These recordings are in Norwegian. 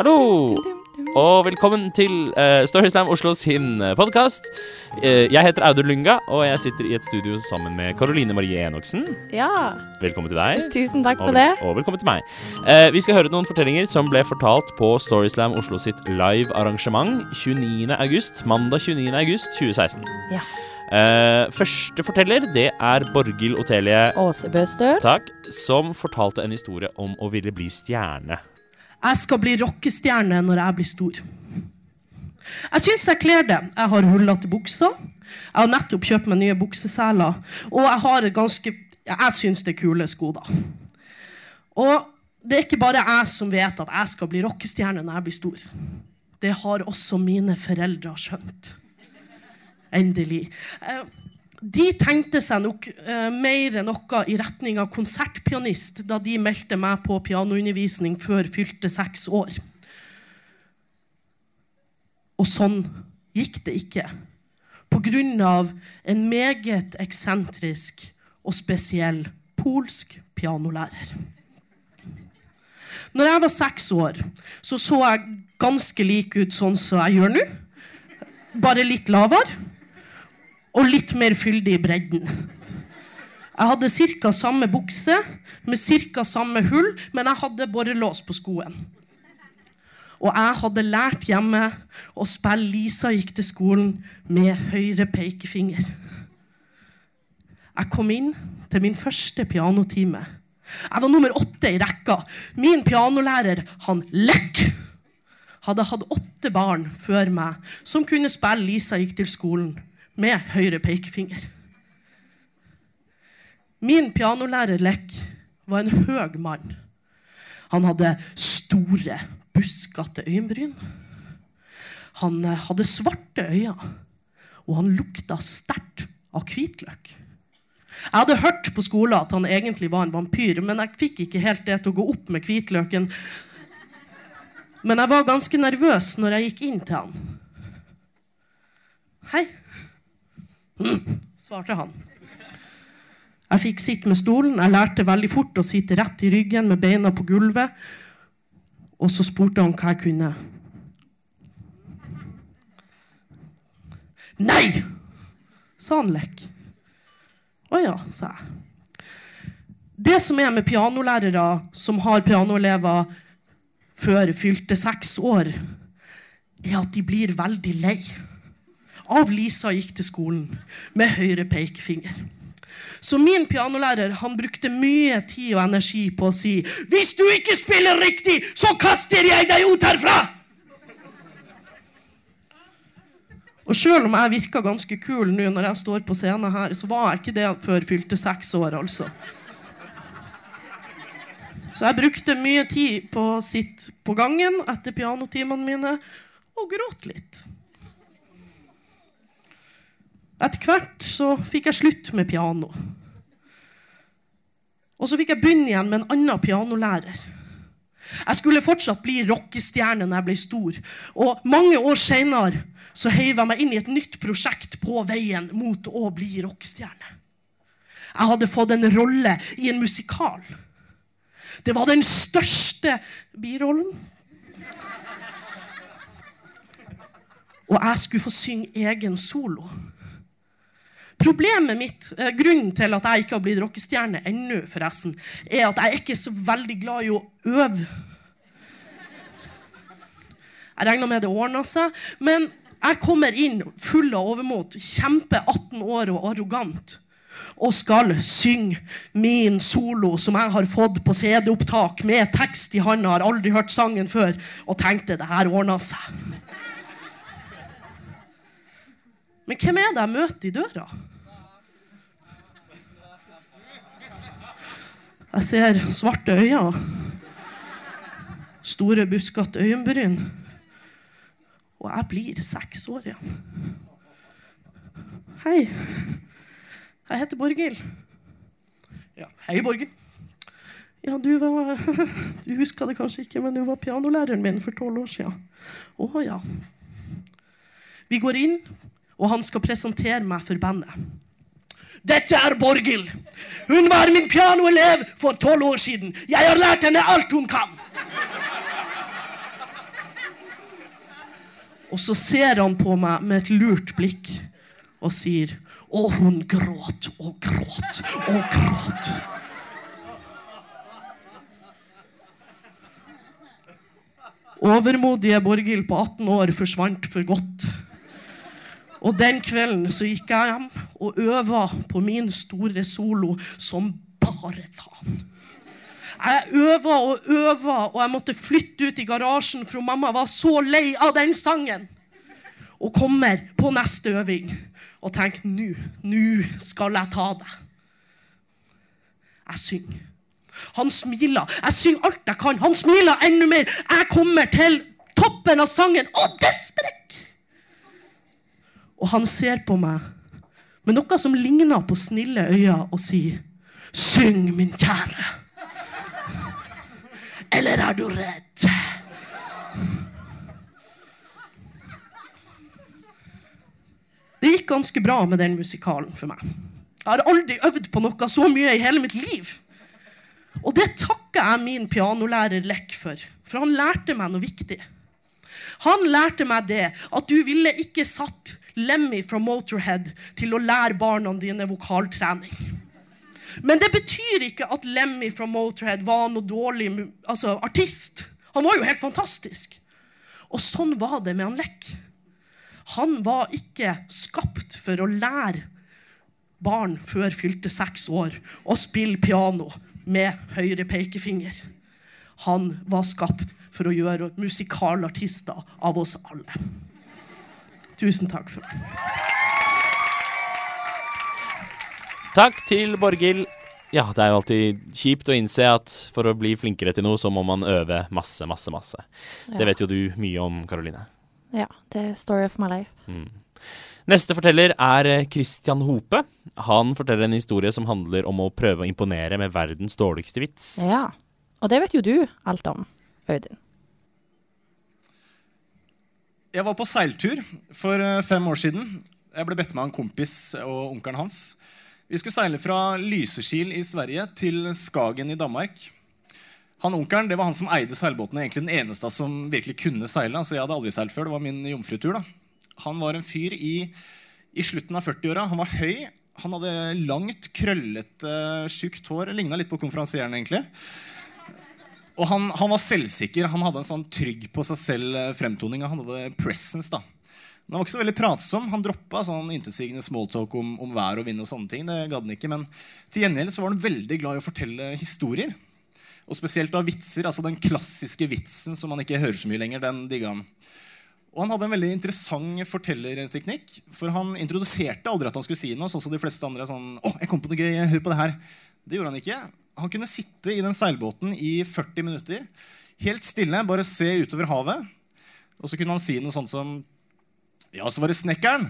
Hallo! Og velkommen til uh, Storyslam Oslo sin podkast. Uh, jeg heter Audun Lunga, og jeg sitter i et studio sammen med Karoline Marie Enoksen. Ja. Velkommen til deg. Tusen takk for og, det. Og velkommen til meg. Uh, vi skal høre noen fortellinger som ble fortalt på Storyslam Oslo sitt live arrangement 29. august, mandag 29. august 2016. Ja. Uh, første forteller det er Borghild Otelie Aasebø Støl. Takk, som fortalte en historie om å ville bli stjerne. Jeg skal bli rockestjerne når jeg blir stor. Jeg syns jeg kler det. Jeg har hullete bukser. Jeg har nettopp kjøpt meg nye bukseseler. Og jeg har et ganske Jeg syns det er kule sko, da. Og det er ikke bare jeg som vet at jeg skal bli rockestjerne når jeg blir stor. Det har også mine foreldre skjønt. Endelig. De tenkte seg nok eh, mer noe i retning av konsertpianist da de meldte meg på pianoundervisning før fylte seks år. Og sånn gikk det ikke. Pga. en meget eksentrisk og spesiell polsk pianolærer. Når jeg var seks år, så så jeg ganske lik ut sånn som jeg gjør nå. Bare litt lavere og litt mer fyldig i bredden. Jeg hadde ca. samme bukse med ca. samme hull, men jeg hadde borrelås på skoen. Og jeg hadde lært hjemme å spille Lisa gikk til skolen med høyre pekefinger. Jeg kom inn til min første pianotime. Jeg var nummer åtte i rekka. Min pianolærer, han Lekk, hadde hatt åtte barn før meg som kunne spille Lisa gikk til skolen med høyre pekefinger. Min pianolærer Lek var en høg mann. Han hadde store, buskete øyenbryn. Han eh, hadde svarte øyne, og han lukta sterkt av hvitløk. Jeg hadde hørt på skolen at han egentlig var en vampyr, men jeg fikk ikke helt det til å gå opp med hvitløken. Men jeg var ganske nervøs når jeg gikk inn til han. Hei. Mm, svarte han. Jeg fikk sitte med stolen. Jeg lærte veldig fort å sitte rett i ryggen med beina på gulvet. Og så spurte han hva jeg kunne. Nei! sa han lekk. Å ja, sa jeg. Det som er med pianolærere som har pianoelever før fylte seks år, er at de blir veldig lei av Lisa gikk til skolen med høyre pekefinger. Så min pianolærer han brukte mye tid og energi på å si Hvis du ikke spiller riktig, så kaster jeg deg ut herfra! Og sjøl om jeg virka ganske kul nå når jeg står på scenen her, så var jeg ikke det før fylte seks år, altså. Så jeg brukte mye tid på å sitte på gangen etter pianotimene mine og gråte litt. Etter hvert så fikk jeg slutt med piano. Og så fikk jeg begynne igjen med en annen pianolærer. Jeg skulle fortsatt bli rockestjerne når jeg ble stor. Og mange år seinere heiv jeg meg inn i et nytt prosjekt på veien mot å bli rockestjerne. Jeg hadde fått en rolle i en musikal. Det var den største birollen. Og jeg skulle få synge egen solo. Problemet mitt, eh, Grunnen til at jeg ikke har blitt rockestjerne ennå, forresten, er at jeg er ikke så veldig glad i å øve. Jeg regner med det ordna seg. Men jeg kommer inn full av overmot, kjempe 18 år og arrogant, og skal synge min solo som jeg har fått på CD-opptak med tekst i handa. Har aldri hørt sangen før og tenkte det her ordna seg. Men hvem er det jeg møter i døra? Jeg ser svarte øyne. Store, buskete øyenbryn. Og jeg blir seks år igjen. Hei. Jeg heter Borghild. Ja, hei, Borghild. Ja, du var Du huska det kanskje ikke, men du var pianolæreren min for tolv år siden. Å ja. Vi går inn, og han skal presentere meg for bandet. Dette er Borghild. Hun var min pianoelev for tolv år siden. Jeg har lært henne alt hun kan. Og så ser han på meg med et lurt blikk og sier Og hun gråt og gråt og gråt. Overmodige Borghild på 18 år forsvant for godt. Og den kvelden så gikk jeg hjem og øva på min store solo som bare faen. Jeg øva og øva, og jeg måtte flytte ut i garasjen, for mamma var så lei av den sangen. Og kommer på neste øving og tenker nå, nå skal jeg ta det. Jeg synger. Han smiler. Jeg synger alt jeg kan. Han smiler enda mer. Jeg kommer til toppen av sangen, og det sprekker! Og han ser på meg med noe som ligner på snille øyne, og sier, 'Syng, min kjære'. Eller er du redd? Det gikk ganske bra med den musikalen for meg. Jeg har aldri øvd på noe så mye i hele mitt liv. Og det takker jeg min pianolærer Lekk for, for han lærte meg noe viktig. Han lærte meg det at du ville ikke satt Lemmy fra Motorhead til å lære barna dine vokaltrening. Men det betyr ikke at Lemmy fra Motorhead var noe dårlig altså, artist. Han var jo helt fantastisk. Og sånn var det med han Lech. Han var ikke skapt for å lære barn før fylte seks år å spille piano med høyre pekefinger. Han var skapt for å gjøre musikalartister av oss alle. Tusen takk for det. Takk til Borghild. Ja, det er jo alltid kjipt å innse at for å bli flinkere til noe, så må man øve masse, masse, masse. Det vet jo du mye om, Karoline. Ja. Det er story of my life. Mm. Neste forteller er eh, Christian Hope. Han forteller en historie som handler om å prøve å imponere med verdens dårligste vits. Ja. Og det vet jo du alt om, Audun. Jeg var på seiltur for eh, fem år siden. Jeg ble bedt med en kompis og onkelen hans. Vi skulle seile fra Lysekil i Sverige til Skagen i Danmark. Han Onkelen det var han som eide seilbåtene, egentlig den eneste som virkelig kunne seile. altså Jeg hadde aldri seilt før. Det var min jomfrutur. da. Han var en fyr i, i slutten av 40-åra. Han var høy. Han hadde langt, krøllete, tjukt hår. Ligna litt på konferansieren, egentlig. Og han, han, var selvsikker. Han hadde en sånn trygg på seg selv-fremtoning. Han hadde presence. da. Men han var ikke så veldig pratsom. Han droppa sånn intetsigende smalltalk om, om vær og vind. og sånne ting. Det gadd han ikke, Men til gjengjeld så var han veldig glad i å fortelle historier. Og spesielt da vitser. altså Den klassiske vitsen som man ikke hører så mye lenger, den digga han. Og han hadde en veldig interessant fortellerteknikk. For han introduserte aldri at han skulle si noe. sånn som de fleste andre sånn, å, jeg kom på noe gøy, hør på det her. Det gjorde han ikke. Han kunne sitte i den seilbåten i 40 minutter. Helt stille, bare se utover havet. Og så kunne han si noe sånt som Ja, så var det snekkeren.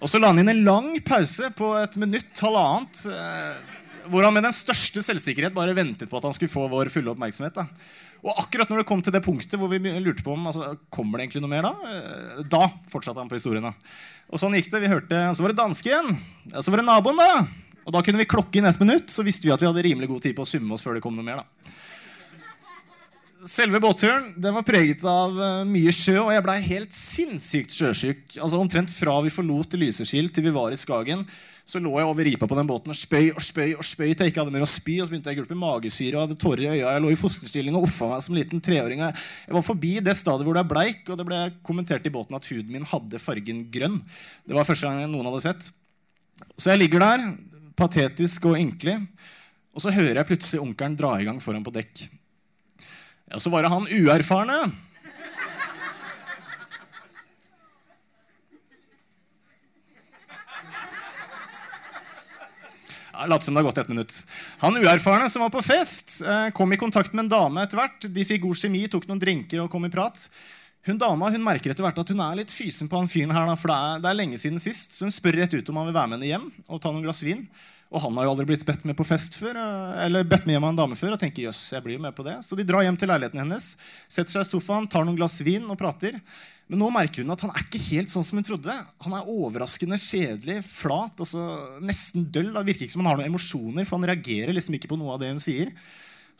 Og så la han inn en lang pause på et minutt, halvannet. Eh, hvor han med den største selvsikkerhet bare ventet på at han skulle få vår fulle oppmerksomhet. Da. Og akkurat når det kom til det punktet hvor vi lurte på om altså, kommer det egentlig noe mer da, eh, da fortsatte han på historien. da. Og sånn gikk det. vi hørte, Så var det dansken. Ja, så var det naboen, da. Og da kunne vi klokke inn et minutt, så visste vi at vi hadde rimelig god tid på å summe oss før det kom noe mer. da. Selve båtturen den var preget av uh, mye sjø, og jeg blei helt sinnssykt sjøsyk. Altså Omtrent fra vi forlot Lysekil til vi var i Skagen, så lå jeg over ripa på den båten og spøy og spøy og spøy til jeg ikke hadde mer å spy. Og så begynte jeg å gulpe magesyre og hadde tårer i øya. Jeg lå i fosterstilling og uffa meg som liten treåring. Jeg var forbi det stadiet hvor det er bleik, og det ble kommentert i båten at huden min hadde fargen grønn. Det var første gang noen hadde sett. Så jeg ligger der, patetisk og ynkelig, og så hører jeg plutselig onkelen dra i gang foran på dekk. Ja, så var det han uerfarne. Lat som det har gått et minutt. Han uerfarne som var på fest, eh, kom i kontakt med en dame etter hvert. De fikk god kjemi, tok noen drinker og kom i prat. Hun dama hun merker etter hvert at hun er litt fysen på han fyren her, for det er, det er, lenge siden sist. Så hun spør rett ut om han vil være med henne hjem og ta noen glass vin. Og han har jo aldri blitt bedt med på fest før, eh, eller bedt med hjem av en dame før. og tenker, jøss, jeg blir med på det. Så de drar hjem til leiligheten hennes, setter seg i sofaen, tar noen glass vin og prater. Men nå merker hun at han er ikke helt sånn som hun trodde. Han er overraskende kjedelig, flat, altså nesten døll. Det virker ikke som han har noen emosjoner, for han reagerer liksom ikke på noe av det hun sier.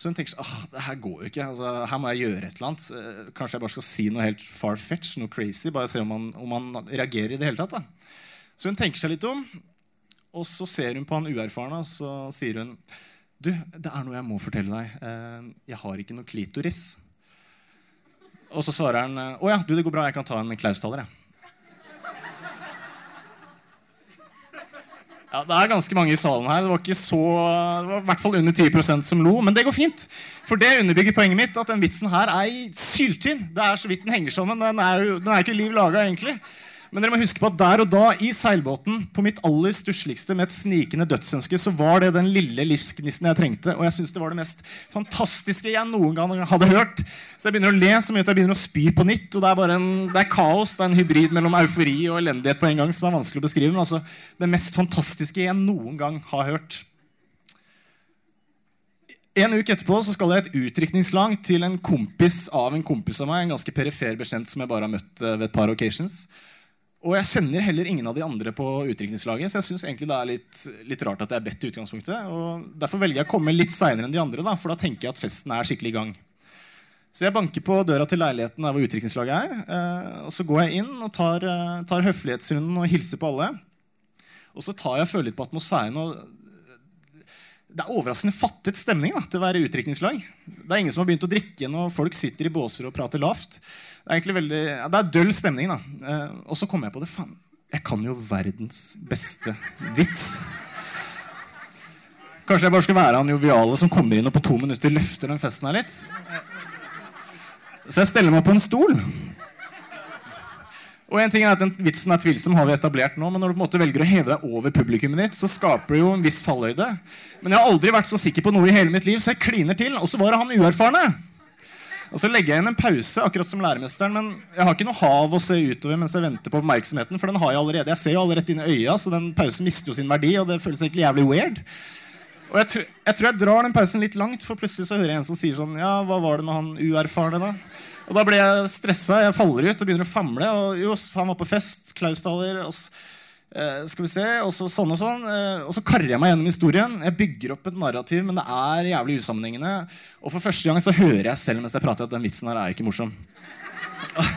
Så hun tenker sånn, det her går jo ikke. Altså, her må jeg gjøre et eller annet. Eh, Kanskje jeg bare skal si noe helt far-fetch, noe crazy. Bare se om han, om han reagerer i det hele tatt. Da. Så hun tenker seg litt om, og så ser hun på han uerfarne, og så sier hun Du, det er noe jeg må fortelle deg. Eh, Jeg har ikke noe klitoris. Og så svarer han Å ja, du, det går bra, jeg kan ta en Klaus-taler, jeg. Ja, Det er ganske mange i salen her. Det var ikke så, det var i hvert fall under 10% som lo. Men det går fint. For det underbygger poenget mitt at den vitsen her er syltynn. Det er så vidt den henger sammen. Den er jo den er ikke liv laga, egentlig. Men dere må huske på at der og da, i seilbåten, på mitt aller stussligste med et snikende dødsønske, så var det den lille livsgnisten jeg trengte. Og jeg syns det var det mest fantastiske jeg noen gang hadde hørt. Så jeg begynner å le så mye at jeg begynner å spy på nytt. Og det er bare en, det er kaos. Det er en hybrid mellom eufori og elendighet på en gang som er vanskelig å beskrive. Men altså, det mest fantastiske jeg noen gang har hørt. En uke etterpå så skal jeg et utdrikningslag til en kompis av en kompis av meg. En ganske perifer bekjent som jeg bare har møtt eh, ved et par occasions. Og jeg kjenner heller ingen av de andre på utdrikningslaget, så jeg syns egentlig det er litt, litt, rart at jeg er bedt i utgangspunktet. Og derfor velger jeg å komme litt seinere enn de andre, da, for da tenker jeg at festen er skikkelig i gang. Så jeg banker på døra til leiligheten der hvor utdrikningslaget er. Eh, og så går jeg inn og tar, eh, tar høflighetsrunden og hilser på alle. Og så tar jeg og føler litt på atmosfæren. og det er overraskende fattet stemning da, til å være utdrikningslag. Det er ingen som har begynt å drikke når folk sitter i båser og prater lavt. Det er egentlig veldig, ja, det er døll stemning. da. Eh, og så kommer jeg på det. faen, Jeg kan jo verdens beste vits. Kanskje jeg bare skal være han joviale som kommer inn og på to minutter løfter den festen her litt. Så jeg steller meg på en stol. Og en ting er at den Vitsen er tvilsom, har vi etablert nå, men når du på en måte velger å heve deg over publikummet ditt, så skaper du jo en viss fallhøyde. Men jeg har aldri vært så sikker på noe i hele mitt liv, så jeg kliner til. Og så var det han uerfarne. Og så legger jeg inn en pause, akkurat som læremesteren, men jeg har ikke noe hav å se utover mens jeg venter på oppmerksomheten, for den har jeg allerede. Jeg ser jo alle rett inn i øya, så den pausen mister jo sin verdi, og det føles egentlig jævlig weird. Og jeg, jeg tror jeg drar den pausen litt langt, for plutselig så hører jeg en som sier sånn Ja, hva var det med han uerfarne, da? Og da blir jeg stressa. Jeg faller ut og begynner å famle. Og jo, han var på fest. Klausdaler. Og eh, skal vi se, og så sånn og sånn. Eh, og så karrer jeg meg gjennom historien. Jeg bygger opp et narrativ, men det er jævlig usammenhengende. Og for første gang så hører jeg selv mens jeg prater at den vitsen her er ikke morsom.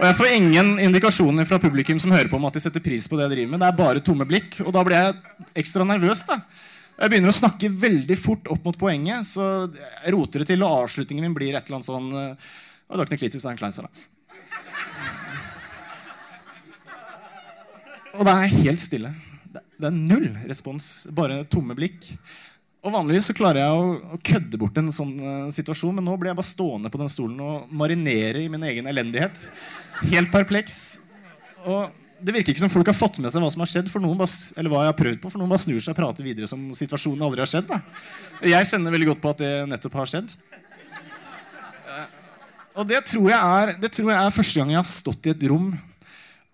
Og jeg får ingen indikasjoner fra publikum som hører på om at de setter pris på det jeg driver med. Det er bare tomme blikk. Og da blir jeg ekstra nervøs. da. Jeg begynner å snakke veldig fort opp mot poenget, så jeg roter det til, og avslutningen min blir et eller annet sånn Og det var ikke noe kritisk, det er en Klauser, da. Og det er helt stille. Det er null respons. Bare tomme blikk. Og Vanligvis så klarer jeg å, kødde bort en sånn uh, situasjon, men nå blir jeg bare stående på den stolen og marinere i min egen elendighet. Helt perpleks. Og det virker ikke som folk har fått med seg hva som har skjedd, bare, eller hva jeg har prøvd på, for noen bare snur seg og prater videre som situasjonen aldri har skjedd. Da. Jeg kjenner veldig godt på at det nettopp har skjedd. Og det tror, er, det tror, jeg er, første gang jeg har stått i et rom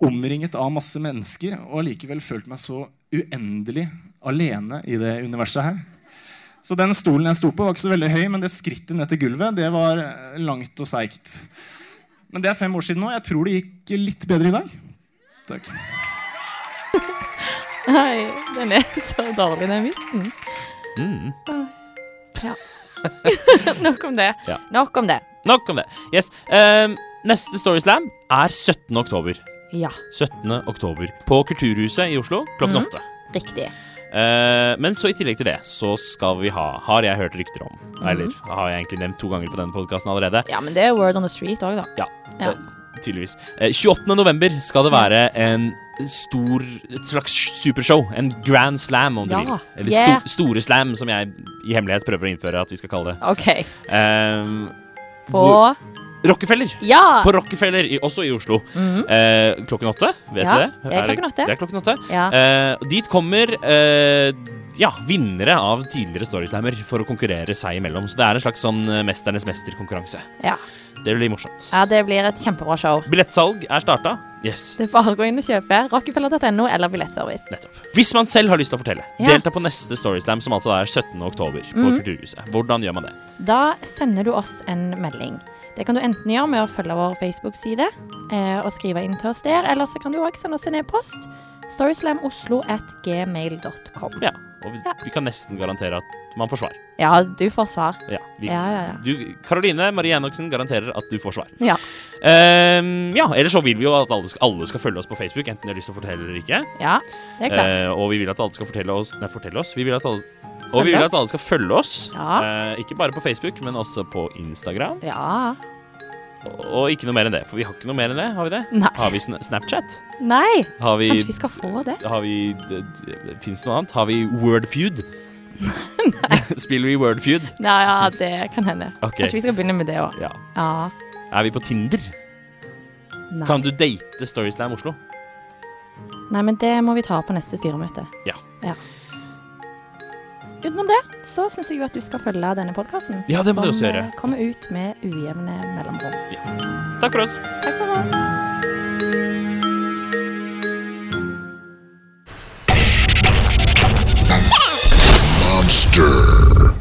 omringet av masse mennesker og likevel følt meg så uendelig alene i det universet her. Så den stolen jeg sto på, var ikke så veldig høy, men det skrittet ned til gulvet det var langt og seigt. Men det er fem år siden nå. Jeg tror det gikk litt bedre i dag. Takk. Nei, den er så dårlig, den vitsen. Mm. Ja. Nok om det. Ja. Nok om det. Nok om det. Yes. Um, neste Storyslam er 17. oktober. Ja, 17. oktober på Kulturhuset i Oslo klokken åtte. Mm. riktig. Uh, men så i tillegg til det så skal vi ha, har jeg hørt rykter om, Mm. eller har jeg egentlig nevnt to ganger på denne podkasten allerede, Ja, men det er word on the street òg, da. Ja, Ja. Tydeligvis. Eh, 28. november skal det være en stor, et slags supershow. En grand slam, om du Ja, vil. Eller yeah. sto, store slam, som jeg i hemmelighet prøver å innføre at vi skal kalle det. Okay. Eh, På hvor- Rockefeller. Ja! På Rockefeller, i, også i Oslo. Mhm. Eh, klokken åtte, vet Ja, du det? det er klokken åtte. Det er klokken åtte. ja. Eh, dit kommer eh, ja, vinnere av tidligere Storyslammer for å konkurrere seg imellom. Så det er en slags sånn eh, Mesternes mester-konkurranse. Ja. Det blir morsomt. ja, det blir et kjempebra show. Billettsalg er starta. Yes, Det er bare å gå inn og kjøpe rockefeller.no eller Billettservice. nettopp. Hvis man selv har lyst til å fortelle, Ja. delta på neste Storyslam, som altså er 17. oktober på mm. Kulturhuset. Hvordan gjør man det? Da sender du oss en melding. Det kan du enten gjøre med å følge vår Facebook-side eh, og skrive inn til oss der, eller så kan du òg sende oss en e-post. storyslamoslo.gmail.com. Ja. Og vi, Ja. vi kan nesten garantere at man får svar. Ja, du får svar. Ja, vi, Ja, ja, ja. Du, Karoline Marie Enoksen garanterer at du får svar. Ja. Um, ja, Eller så vil vi jo at alle skal, alle skal følge oss på Facebook, enten de har lyst til å fortelle eller ikke. ja, det er klart. Uh, og vi vil at alle skal fortelle oss Nei, fortelle oss. Vi vil at alle, og vi vil at alle skal følge oss. Ja. Uh, ikke bare på Facebook, men også på Instagram. Ja. Og, ikke noe mer enn det, for vi har ikke noe mer enn det. Har vi det? Nei. Har vi Snapchat? Nei. Har vi, Kanskje vi skal få det? har vi Fins det noe annet? Har vi Wordfeud? Nei. Spiller vi Wordfeud? Ja, ja, det kan hende. Okay. Kanskje vi skal begynne med det òg. Ja. Ja. Er vi på Tinder? Nei. Kan du date Storyslam Oslo? Nei, men det må vi ta på neste styremøte. Ja. Ja. Utenom det så syns jeg jo at du skal følge denne podkasten. Ja, det må du også gjøre. eh, kommer ut med ujevne mellomrom. Takk for oss. Takk for oss. Monster.